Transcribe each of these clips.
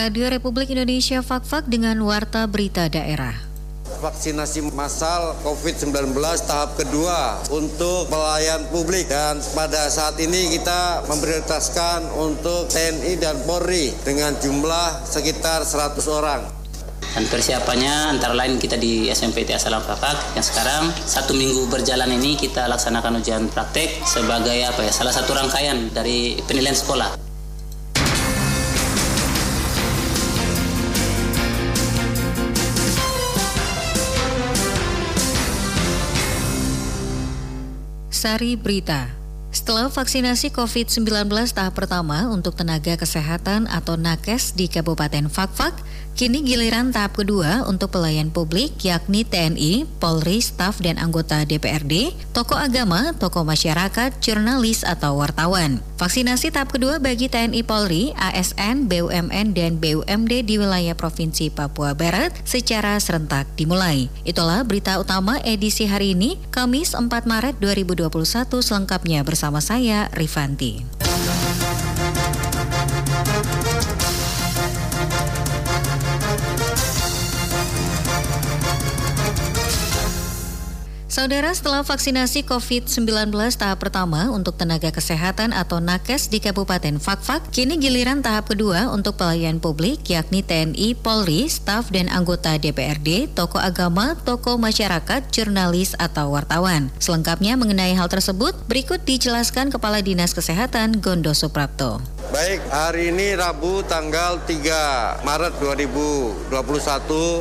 Radio Republik Indonesia Fakfak dengan Warta Berita Daerah. Vaksinasi massal COVID-19 tahap kedua untuk pelayan publik. Dan pada saat ini kita memprioritaskan untuk TNI dan Polri dengan jumlah sekitar 100 orang. Dan persiapannya antara lain kita di SMPT Asalam Fakak yang sekarang satu minggu berjalan ini kita laksanakan ujian praktek sebagai apa ya salah satu rangkaian dari penilaian sekolah. Sari Berita setelah vaksinasi COVID-19 tahap pertama untuk tenaga kesehatan atau nakes di Kabupaten Fakfak, kini giliran tahap kedua untuk pelayan publik yakni TNI, Polri, staf dan anggota DPRD, tokoh agama, tokoh masyarakat, jurnalis atau wartawan. Vaksinasi tahap kedua bagi TNI Polri, ASN, BUMN dan BUMD di wilayah Provinsi Papua Barat secara serentak dimulai. Itulah berita utama edisi hari ini, Kamis 4 Maret 2021 selengkapnya bersama saya Rifanti. Saudara, setelah vaksinasi COVID-19 tahap pertama untuk tenaga kesehatan atau nakes di Kabupaten Fakfak, kini giliran tahap kedua untuk pelayan publik yakni TNI, Polri, staf dan anggota DPRD, tokoh agama, tokoh masyarakat, jurnalis atau wartawan. Selengkapnya mengenai hal tersebut, berikut dijelaskan Kepala Dinas Kesehatan Gondo Suprapto. Baik, hari ini Rabu tanggal 3 Maret 2021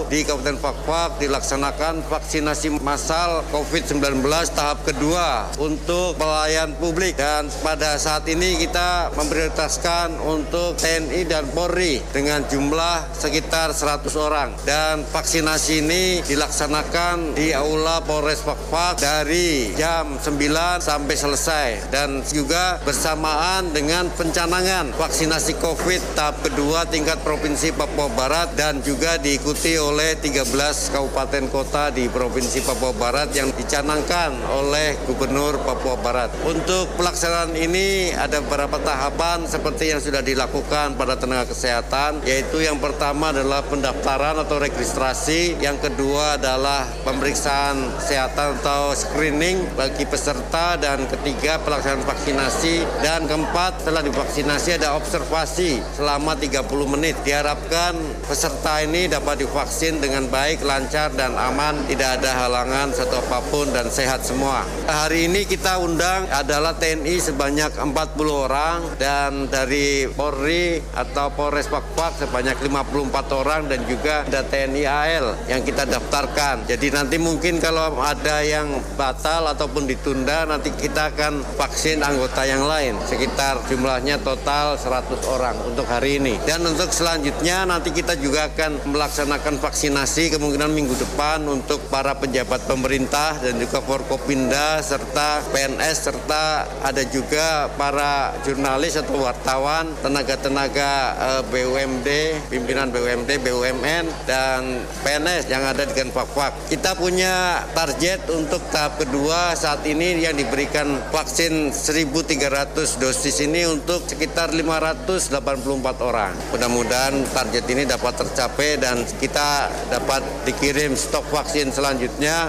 di Kabupaten Fakfak dilaksanakan vaksinasi massal COVID-19 tahap kedua untuk pelayan publik. Dan pada saat ini kita memprioritaskan untuk TNI dan Polri dengan jumlah sekitar 100 orang. Dan vaksinasi ini dilaksanakan di Aula Polres Fakfak dari jam 9 sampai selesai. Dan juga bersamaan dengan pencanangan pelaksanaan vaksinasi COVID tahap kedua tingkat Provinsi Papua Barat dan juga diikuti oleh 13 kabupaten kota di Provinsi Papua Barat yang dicanangkan oleh Gubernur Papua Barat. Untuk pelaksanaan ini ada beberapa tahapan seperti yang sudah dilakukan pada tenaga kesehatan, yaitu yang pertama adalah pendaftaran atau registrasi, yang kedua adalah pemeriksaan kesehatan atau screening bagi peserta, dan ketiga pelaksanaan vaksinasi, dan keempat setelah divaksinasi masih ada observasi selama 30 menit. Diharapkan peserta ini dapat divaksin dengan baik, lancar, dan aman, tidak ada halangan satu apa pun dan sehat semua. Hari ini kita undang adalah TNI sebanyak 40 orang dan dari Polri atau Polres Pakpak sebanyak 54 orang dan juga ada TNI AL yang kita daftarkan. Jadi nanti mungkin kalau ada yang batal ataupun ditunda nanti kita akan vaksin anggota yang lain sekitar jumlahnya total total 100 orang untuk hari ini. Dan untuk selanjutnya nanti kita juga akan melaksanakan vaksinasi kemungkinan minggu depan untuk para pejabat pemerintah dan juga Forkopinda serta PNS serta ada juga para jurnalis atau wartawan, tenaga-tenaga eh, BUMD, pimpinan BUMD, BUMN dan PNS yang ada di Genfak Kita punya target untuk tahap kedua saat ini yang diberikan vaksin 1.300 dosis ini untuk sekitar sekitar 584 orang. Mudah-mudahan target ini dapat tercapai dan kita dapat dikirim stok vaksin selanjutnya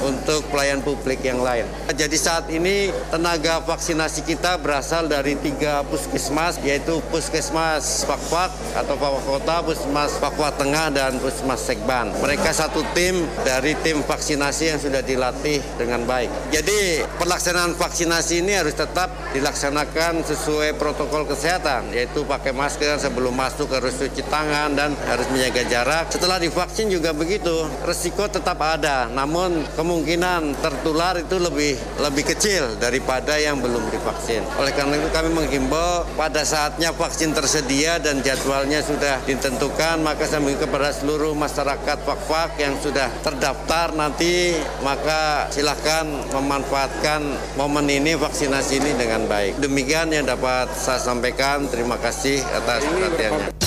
untuk pelayan publik yang lain. Jadi saat ini tenaga vaksinasi kita berasal dari tiga puskesmas, yaitu puskesmas Fakfak atau Fakfak Kota, puskesmas Fakfak Tengah, dan puskesmas Sekban. Mereka satu tim dari tim vaksinasi yang sudah dilatih dengan baik. Jadi pelaksanaan vaksinasi ini harus tetap dilaksanakan sesuai protokol kesehatan, yaitu pakai masker sebelum masuk harus cuci tangan dan harus menjaga jarak. Setelah divaksin juga begitu, resiko tetap ada, namun kemungkinan tertular itu lebih lebih kecil daripada yang belum divaksin. Oleh karena itu kami menghimbau pada saatnya vaksin tersedia dan jadwalnya sudah ditentukan, maka saya kepada seluruh masyarakat fak-fak yang sudah terdaftar nanti, maka silahkan memanfaatkan momen ini vaksinasi ini dengan baik. Demikian yang dapat saya sampaikan. Terima kasih atas perhatiannya.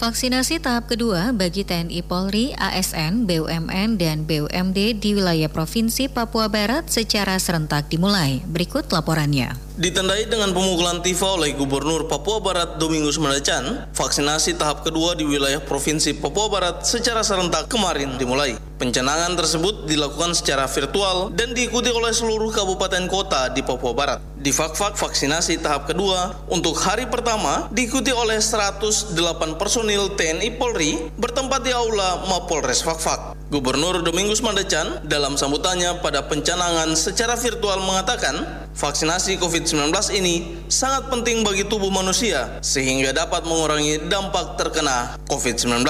Vaksinasi tahap kedua bagi TNI Polri, ASN, BUMN, dan BUMD di wilayah Provinsi Papua Barat secara serentak dimulai. Berikut laporannya. Ditandai dengan pemukulan tifa oleh Gubernur Papua Barat Domingus Mandacan, vaksinasi tahap kedua di wilayah Provinsi Papua Barat secara serentak kemarin dimulai. Pencanangan tersebut dilakukan secara virtual dan diikuti oleh seluruh kabupaten kota di Papua Barat. Di Fakfak vaksinasi tahap kedua untuk hari pertama diikuti oleh 108 personil TNI Polri bertempat di Aula Mapolres Fakfak. Gubernur Domingus Mandacan dalam sambutannya pada pencanangan secara virtual mengatakan vaksinasi COVID-19 ini sangat penting bagi tubuh manusia sehingga dapat mengurangi dampak terkena COVID-19.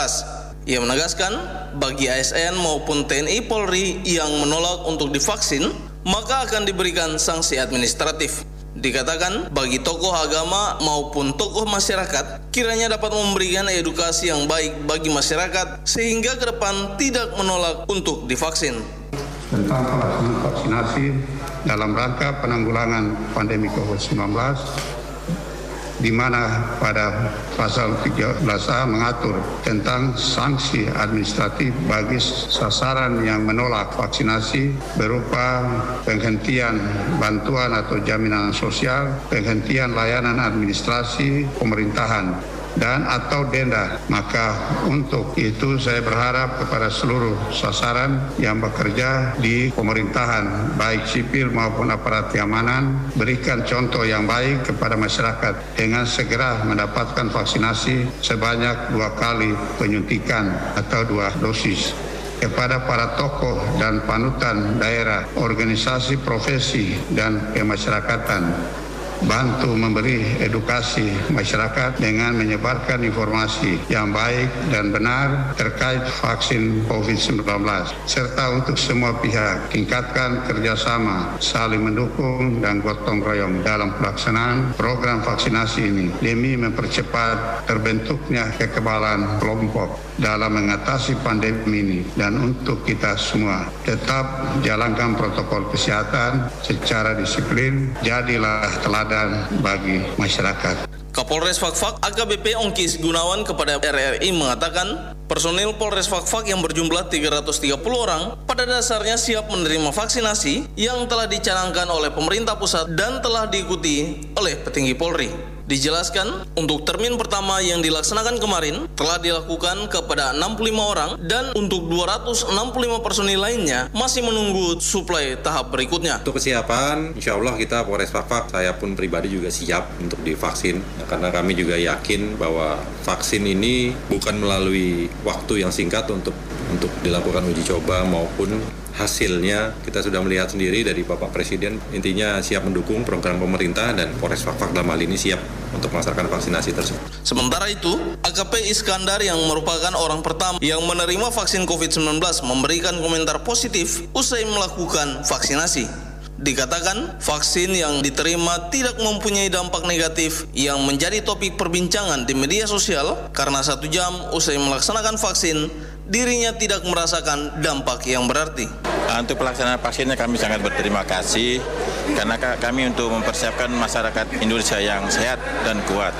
Ia menegaskan, bagi ASN maupun TNI Polri yang menolak untuk divaksin, maka akan diberikan sanksi administratif. Dikatakan bagi tokoh agama maupun tokoh masyarakat kiranya dapat memberikan edukasi yang baik bagi masyarakat sehingga ke depan tidak menolak untuk divaksin. Tentang pelaksanaan vaksinasi dalam rangka penanggulangan pandemi COVID-19 di mana pada pasal 13A mengatur tentang sanksi administratif bagi sasaran yang menolak vaksinasi berupa penghentian bantuan atau jaminan sosial, penghentian layanan administrasi pemerintahan, dan atau denda. Maka untuk itu saya berharap kepada seluruh sasaran yang bekerja di pemerintahan baik sipil maupun aparat keamanan berikan contoh yang baik kepada masyarakat dengan segera mendapatkan vaksinasi sebanyak dua kali penyuntikan atau dua dosis kepada para tokoh dan panutan daerah, organisasi profesi dan kemasyarakatan bantu memberi edukasi masyarakat dengan menyebarkan informasi yang baik dan benar terkait vaksin COVID-19 serta untuk semua pihak tingkatkan kerjasama saling mendukung dan gotong royong dalam pelaksanaan program vaksinasi ini demi mempercepat terbentuknya kekebalan kelompok dalam mengatasi pandemi ini. Dan untuk kita semua tetap jalankan protokol kesehatan secara disiplin jadilah teladan bagi masyarakat. Kapolres Fakfak AKBP Ongkis Gunawan kepada RRI mengatakan personil Polres Fakfak yang berjumlah 330 orang pada dasarnya siap menerima vaksinasi yang telah dicanangkan oleh pemerintah pusat dan telah diikuti oleh petinggi Polri. Dijelaskan, untuk termin pertama yang dilaksanakan kemarin telah dilakukan kepada 65 orang dan untuk 265 personil lainnya masih menunggu suplai tahap berikutnya. Untuk kesiapan, insya Allah kita Polres Fakfak, saya pun pribadi juga siap untuk divaksin karena kami juga yakin bahwa vaksin ini bukan melalui waktu yang singkat untuk untuk dilakukan uji coba maupun hasilnya kita sudah melihat sendiri dari Bapak Presiden intinya siap mendukung program pemerintah dan Polres Fakfak dalam hal ini siap untuk melaksanakan vaksinasi tersebut. Sementara itu, AKP Iskandar yang merupakan orang pertama yang menerima vaksin COVID-19 memberikan komentar positif usai melakukan vaksinasi. Dikatakan vaksin yang diterima tidak mempunyai dampak negatif yang menjadi topik perbincangan di media sosial karena satu jam usai melaksanakan vaksin dirinya tidak merasakan dampak yang berarti. Ah, untuk pelaksanaan vaksinnya kami sangat berterima kasih karena kami untuk mempersiapkan masyarakat Indonesia yang sehat dan kuat.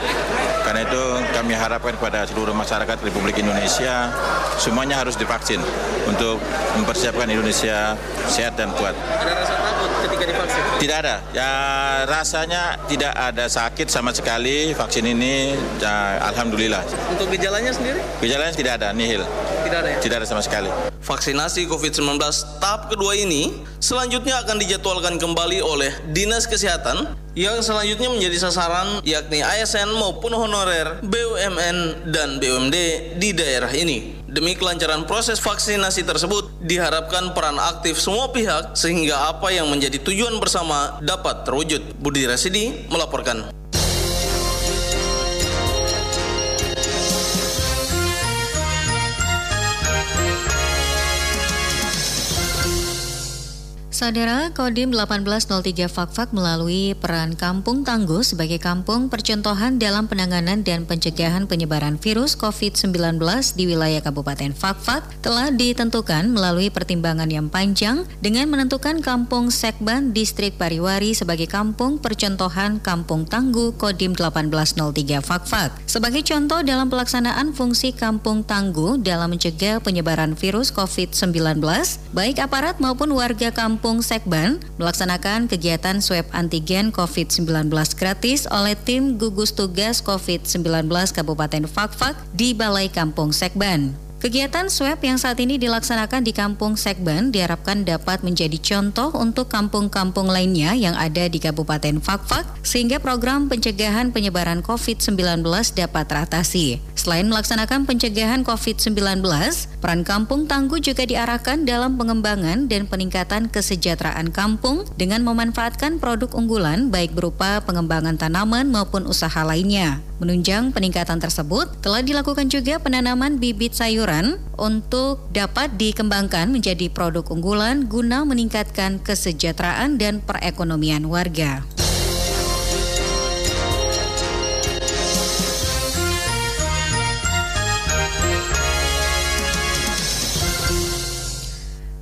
Karena itu kami harapkan kepada seluruh masyarakat Republik Indonesia semuanya harus divaksin untuk mempersiapkan Indonesia sehat dan kuat. Ada rasa takut ketika divaksin? Tidak ada. Ya rasanya tidak ada sakit sama sekali vaksin ini. Ya, Alhamdulillah. Untuk gejalanya sendiri? Gejalanya tidak ada, nihil. Tidak ada ya? Tidak ada sama sekali. Vaksinasi COVID-19 tahap kedua ini selanjutnya akan dijadwalkan kembali oleh Dinas Kesehatan yang selanjutnya menjadi sasaran yakni ASN maupun honorer, BUMN, dan BUMD di daerah ini. Demi kelancaran proses vaksinasi tersebut, diharapkan peran aktif semua pihak sehingga apa yang menjadi tujuan bersama dapat terwujud. Budi Rasidi melaporkan. Saudara, Kodim 1803 Fakfak melalui peran Kampung Tangguh sebagai kampung percontohan dalam penanganan dan pencegahan penyebaran virus COVID-19 di wilayah Kabupaten Fakfak telah ditentukan melalui pertimbangan yang panjang dengan menentukan Kampung Sekban Distrik Pariwari sebagai kampung percontohan Kampung Tangguh Kodim 1803 Fakfak. Sebagai contoh dalam pelaksanaan fungsi Kampung Tangguh dalam mencegah penyebaran virus COVID-19, baik aparat maupun warga kampung Kampung Sekban melaksanakan kegiatan swab antigen COVID-19 gratis oleh tim gugus tugas COVID-19 Kabupaten Fakfak di Balai Kampung Sekban. Kegiatan swab yang saat ini dilaksanakan di Kampung Sekban diharapkan dapat menjadi contoh untuk kampung-kampung lainnya yang ada di Kabupaten Fakfak sehingga program pencegahan penyebaran COVID-19 dapat teratasi. Selain melaksanakan pencegahan COVID-19, peran Kampung Tangguh juga diarahkan dalam pengembangan dan peningkatan kesejahteraan kampung dengan memanfaatkan produk unggulan baik berupa pengembangan tanaman maupun usaha lainnya. Menunjang peningkatan tersebut, telah dilakukan juga penanaman bibit sayuran untuk dapat dikembangkan menjadi produk unggulan guna meningkatkan kesejahteraan dan perekonomian warga.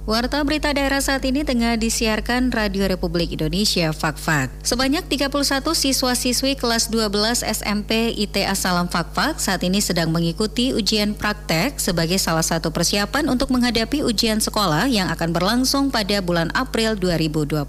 Warta berita daerah saat ini tengah disiarkan Radio Republik Indonesia Fakfak. Sebanyak 31 siswa-siswi kelas 12 SMP ITA Salam Fakfak saat ini sedang mengikuti ujian praktek sebagai salah satu persiapan untuk menghadapi ujian sekolah yang akan berlangsung pada bulan April 2021.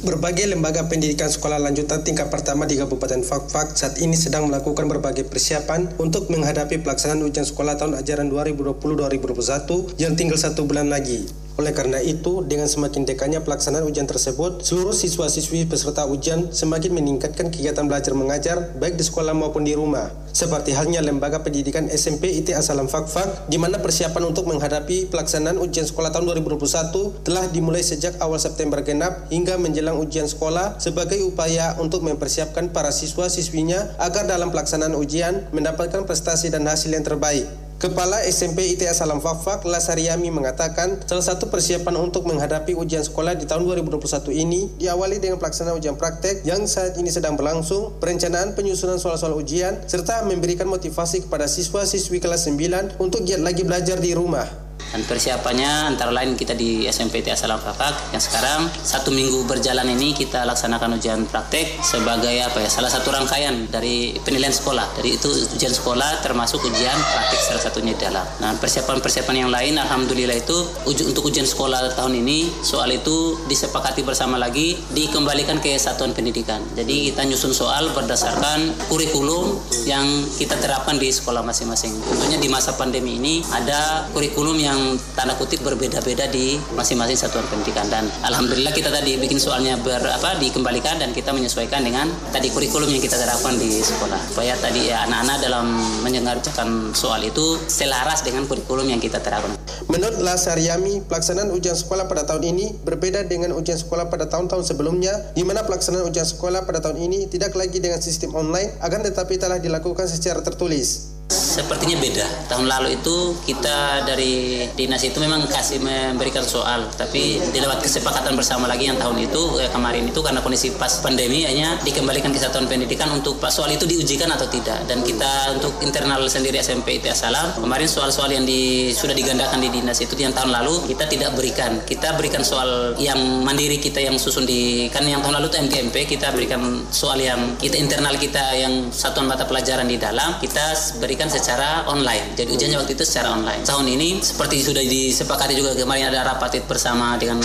Berbagai lembaga pendidikan sekolah lanjutan tingkat pertama di Kabupaten Fakfak saat ini sedang melakukan berbagai persiapan untuk menghadapi pelaksanaan ujian sekolah tahun ajaran 2020-2021 yang tinggal satu bulan lagi. Oleh karena itu, dengan semakin dekatnya pelaksanaan ujian tersebut, seluruh siswa-siswi peserta ujian semakin meningkatkan kegiatan belajar mengajar baik di sekolah maupun di rumah. Seperti halnya lembaga pendidikan SMP ITA Salam Fakfak, di mana persiapan untuk menghadapi pelaksanaan ujian sekolah tahun 2021 telah dimulai sejak awal September genap hingga menjelang ujian sekolah sebagai upaya untuk mempersiapkan para siswa-siswinya agar dalam pelaksanaan ujian mendapatkan prestasi dan hasil yang terbaik. Kepala SMP ITA Salam Fafak, Lasariami mengatakan, salah satu persiapan untuk menghadapi ujian sekolah di tahun 2021 ini diawali dengan pelaksanaan ujian praktek yang saat ini sedang berlangsung, perencanaan penyusunan soal-soal ujian, serta memberikan motivasi kepada siswa-siswi kelas 9 untuk giat lagi belajar di rumah. Dan persiapannya antara lain kita di SMP SMPT Asalam Fakak yang sekarang satu minggu berjalan ini kita laksanakan ujian praktek sebagai apa ya salah satu rangkaian dari penilaian sekolah. Dari itu ujian sekolah termasuk ujian praktek salah satunya dalam. Nah persiapan-persiapan yang lain Alhamdulillah itu untuk ujian sekolah tahun ini soal itu disepakati bersama lagi dikembalikan ke satuan pendidikan. Jadi kita nyusun soal berdasarkan kurikulum yang kita terapkan di sekolah masing-masing. Tentunya di masa pandemi ini ada kurikulum yang tanda kutip berbeda-beda di masing-masing satuan pendidikan dan alhamdulillah kita tadi bikin soalnya ber apa dikembalikan dan kita menyesuaikan dengan tadi kurikulum yang kita terapkan di sekolah supaya tadi ya anak-anak dalam menyengarjakan soal itu selaras dengan kurikulum yang kita terapkan. Menurut Lasariami, pelaksanaan ujian sekolah pada tahun ini berbeda dengan ujian sekolah pada tahun-tahun sebelumnya, di mana pelaksanaan ujian sekolah pada tahun ini tidak lagi dengan sistem online, akan tetapi telah dilakukan secara tertulis. Sepertinya beda. Tahun lalu itu kita dari dinas itu memang kasih memberikan soal, tapi di lewat kesepakatan bersama lagi yang tahun itu eh, kemarin itu karena kondisi pas pandemi hanya dikembalikan ke satuan pendidikan untuk pas soal itu diujikan atau tidak. Dan kita untuk internal sendiri SMP itu Salam kemarin soal-soal yang di, sudah digandakan di dinas itu yang tahun lalu kita tidak berikan. Kita berikan soal yang mandiri kita yang susun di kan yang tahun lalu itu MKMP kita berikan soal yang kita internal kita yang satuan mata pelajaran di dalam kita berikan diberikan secara online. Jadi ujiannya waktu itu secara online. Tahun ini seperti sudah disepakati juga kemarin ada rapat bersama dengan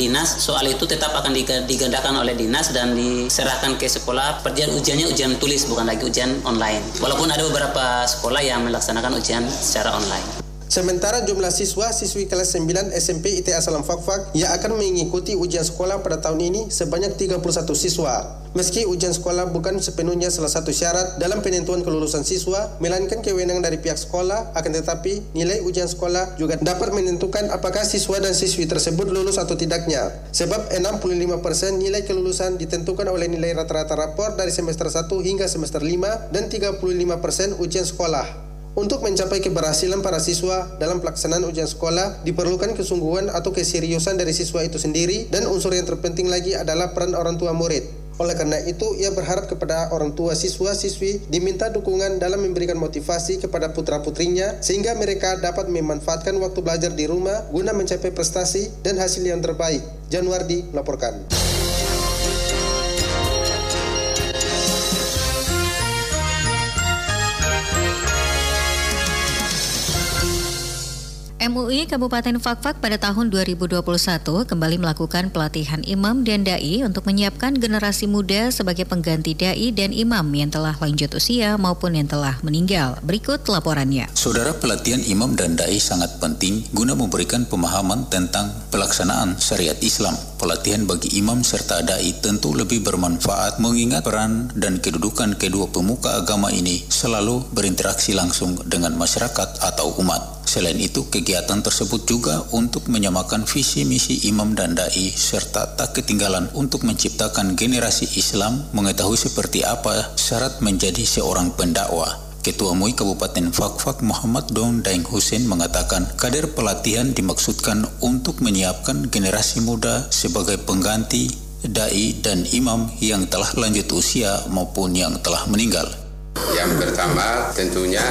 dinas. Soal itu tetap akan digandakan oleh dinas dan diserahkan ke sekolah. Perjalanan ujiannya ujian tulis bukan lagi ujian online. Walaupun ada beberapa sekolah yang melaksanakan ujian secara online. Sementara jumlah siswa siswi kelas 9 SMP ITA Salam Fakfak yang akan mengikuti ujian sekolah pada tahun ini sebanyak 31 siswa. Meski ujian sekolah bukan sepenuhnya salah satu syarat dalam penentuan kelulusan siswa, melainkan kewenangan dari pihak sekolah, akan tetapi nilai ujian sekolah juga dapat menentukan apakah siswa dan siswi tersebut lulus atau tidaknya. Sebab 65% nilai kelulusan ditentukan oleh nilai rata-rata rapor dari semester 1 hingga semester 5 dan 35% ujian sekolah. Untuk mencapai keberhasilan para siswa dalam pelaksanaan ujian sekolah, diperlukan kesungguhan atau keseriusan dari siswa itu sendiri dan unsur yang terpenting lagi adalah peran orang tua murid. Oleh karena itu, ia berharap kepada orang tua siswa-siswi diminta dukungan dalam memberikan motivasi kepada putra-putrinya sehingga mereka dapat memanfaatkan waktu belajar di rumah guna mencapai prestasi dan hasil yang terbaik. Januardi melaporkan. MUI Kabupaten Fakfak pada tahun 2021 kembali melakukan pelatihan imam dan dai untuk menyiapkan generasi muda sebagai pengganti dai dan imam yang telah lanjut usia maupun yang telah meninggal. Berikut laporannya. Saudara pelatihan imam dan dai sangat penting guna memberikan pemahaman tentang pelaksanaan syariat Islam. Pelatihan bagi imam serta dai tentu lebih bermanfaat mengingat peran dan kedudukan kedua pemuka agama ini selalu berinteraksi langsung dengan masyarakat atau umat. Selain itu, kegiatan tersebut juga untuk menyamakan visi misi imam dan dai serta tak ketinggalan untuk menciptakan generasi Islam mengetahui seperti apa syarat menjadi seorang pendakwah. Ketua MUI Kabupaten Fakfak Muhammad Don Daeng Hussein mengatakan kader pelatihan dimaksudkan untuk menyiapkan generasi muda sebagai pengganti dai dan imam yang telah lanjut usia maupun yang telah meninggal. Yang pertama tentunya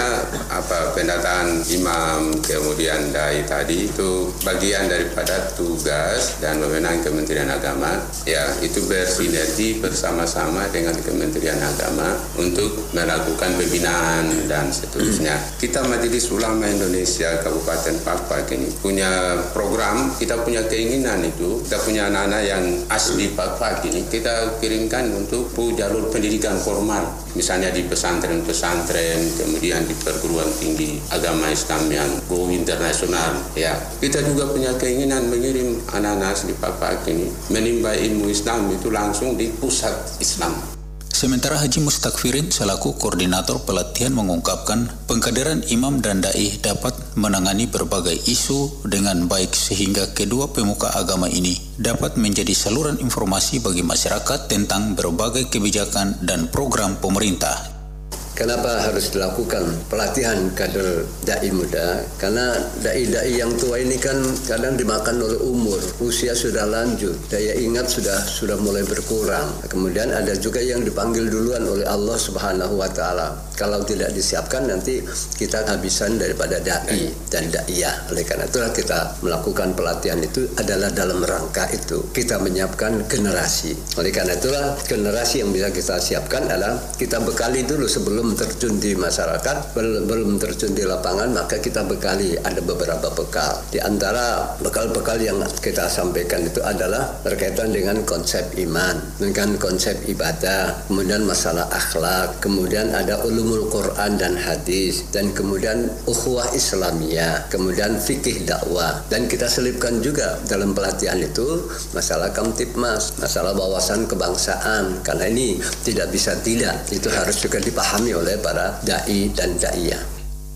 apa pendataan imam kemudian dai tadi itu bagian daripada tugas dan wewenang Kementerian Agama ya itu bersinergi bersama-sama dengan Kementerian Agama untuk melakukan pembinaan dan seterusnya. Kita Majelis Ulama Indonesia Kabupaten Papua ini punya program, kita punya keinginan itu, kita punya anak-anak yang asli Papua ini kita kirimkan untuk jalur pendidikan formal misalnya di pesantren-pesantren, kemudian di perguruan tinggi agama Islam yang go internasional. Ya, kita juga punya keinginan mengirim anak-anak di Papua ini menimba ilmu Islam itu langsung di pusat Islam. Sementara Haji Mustakfirin selaku koordinator pelatihan mengungkapkan pengkaderan imam dan dai dapat menangani berbagai isu dengan baik sehingga kedua pemuka agama ini dapat menjadi saluran informasi bagi masyarakat tentang berbagai kebijakan dan program pemerintah Kenapa harus dilakukan pelatihan kader dai muda? Karena dai-dai yang tua ini kan kadang dimakan oleh umur, usia sudah lanjut, daya ingat sudah sudah mulai berkurang. Kemudian ada juga yang dipanggil duluan oleh Allah Subhanahu wa taala. Kalau tidak disiapkan nanti kita habisan daripada dai dan daiyah. Oleh karena itulah kita melakukan pelatihan itu adalah dalam rangka itu kita menyiapkan generasi. Oleh karena itulah generasi yang bisa kita siapkan adalah kita bekali dulu sebelum belum terjun di masyarakat, belum terjun di lapangan, maka kita bekali ada beberapa bekal. Di antara bekal-bekal yang kita sampaikan itu adalah berkaitan dengan konsep iman, dengan konsep ibadah, kemudian masalah akhlak, kemudian ada ulumul Quran dan hadis, dan kemudian ukhuwah Islamiyah, kemudian fikih dakwah, dan kita selipkan juga dalam pelatihan itu masalah kamtipmas, masalah wawasan kebangsaan, karena ini tidak bisa tidak, itu harus juga dipahami oleh para dai dan daiyah.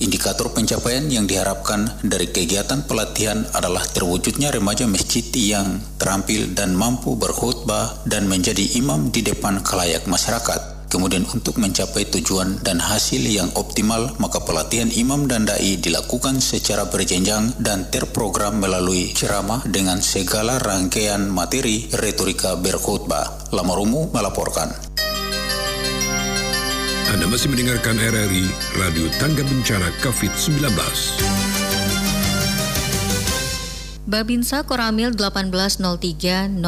Indikator pencapaian yang diharapkan dari kegiatan pelatihan adalah terwujudnya remaja masjid yang terampil dan mampu berkhutbah dan menjadi imam di depan kelayak masyarakat. Kemudian untuk mencapai tujuan dan hasil yang optimal, maka pelatihan imam dan dai dilakukan secara berjenjang dan terprogram melalui ceramah dengan segala rangkaian materi retorika berkhutbah. Lamarumu melaporkan. Anda masih mendengarkan RRI Radio Tangga Bencana COVID-19. Babinsa Koramil 180305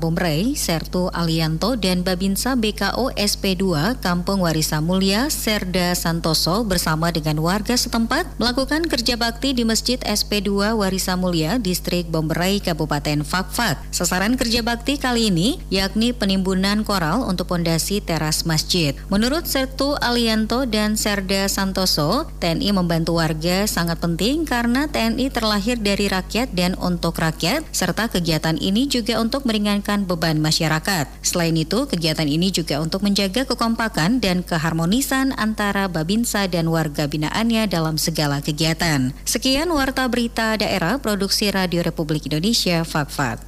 Bomrei, Sertu Alianto, dan Babinsa BKO SP2 Kampung Warisa Mulia, Serda Santoso bersama dengan warga setempat melakukan kerja bakti di Masjid SP2 Warisa Mulia, Distrik Bomrei, Kabupaten Fakfak. Sasaran kerja bakti kali ini yakni penimbunan koral untuk pondasi teras masjid. Menurut Sertu Alianto dan Serda Santoso, TNI membantu warga sangat penting karena TNI terlahir dari rakyat dan untuk rakyat, serta kegiatan ini juga untuk meringankan beban masyarakat. Selain itu, kegiatan ini juga untuk menjaga kekompakan dan keharmonisan antara Babinsa dan warga binaannya dalam segala kegiatan. Sekian Warta Berita Daerah Produksi Radio Republik Indonesia, Fakfak.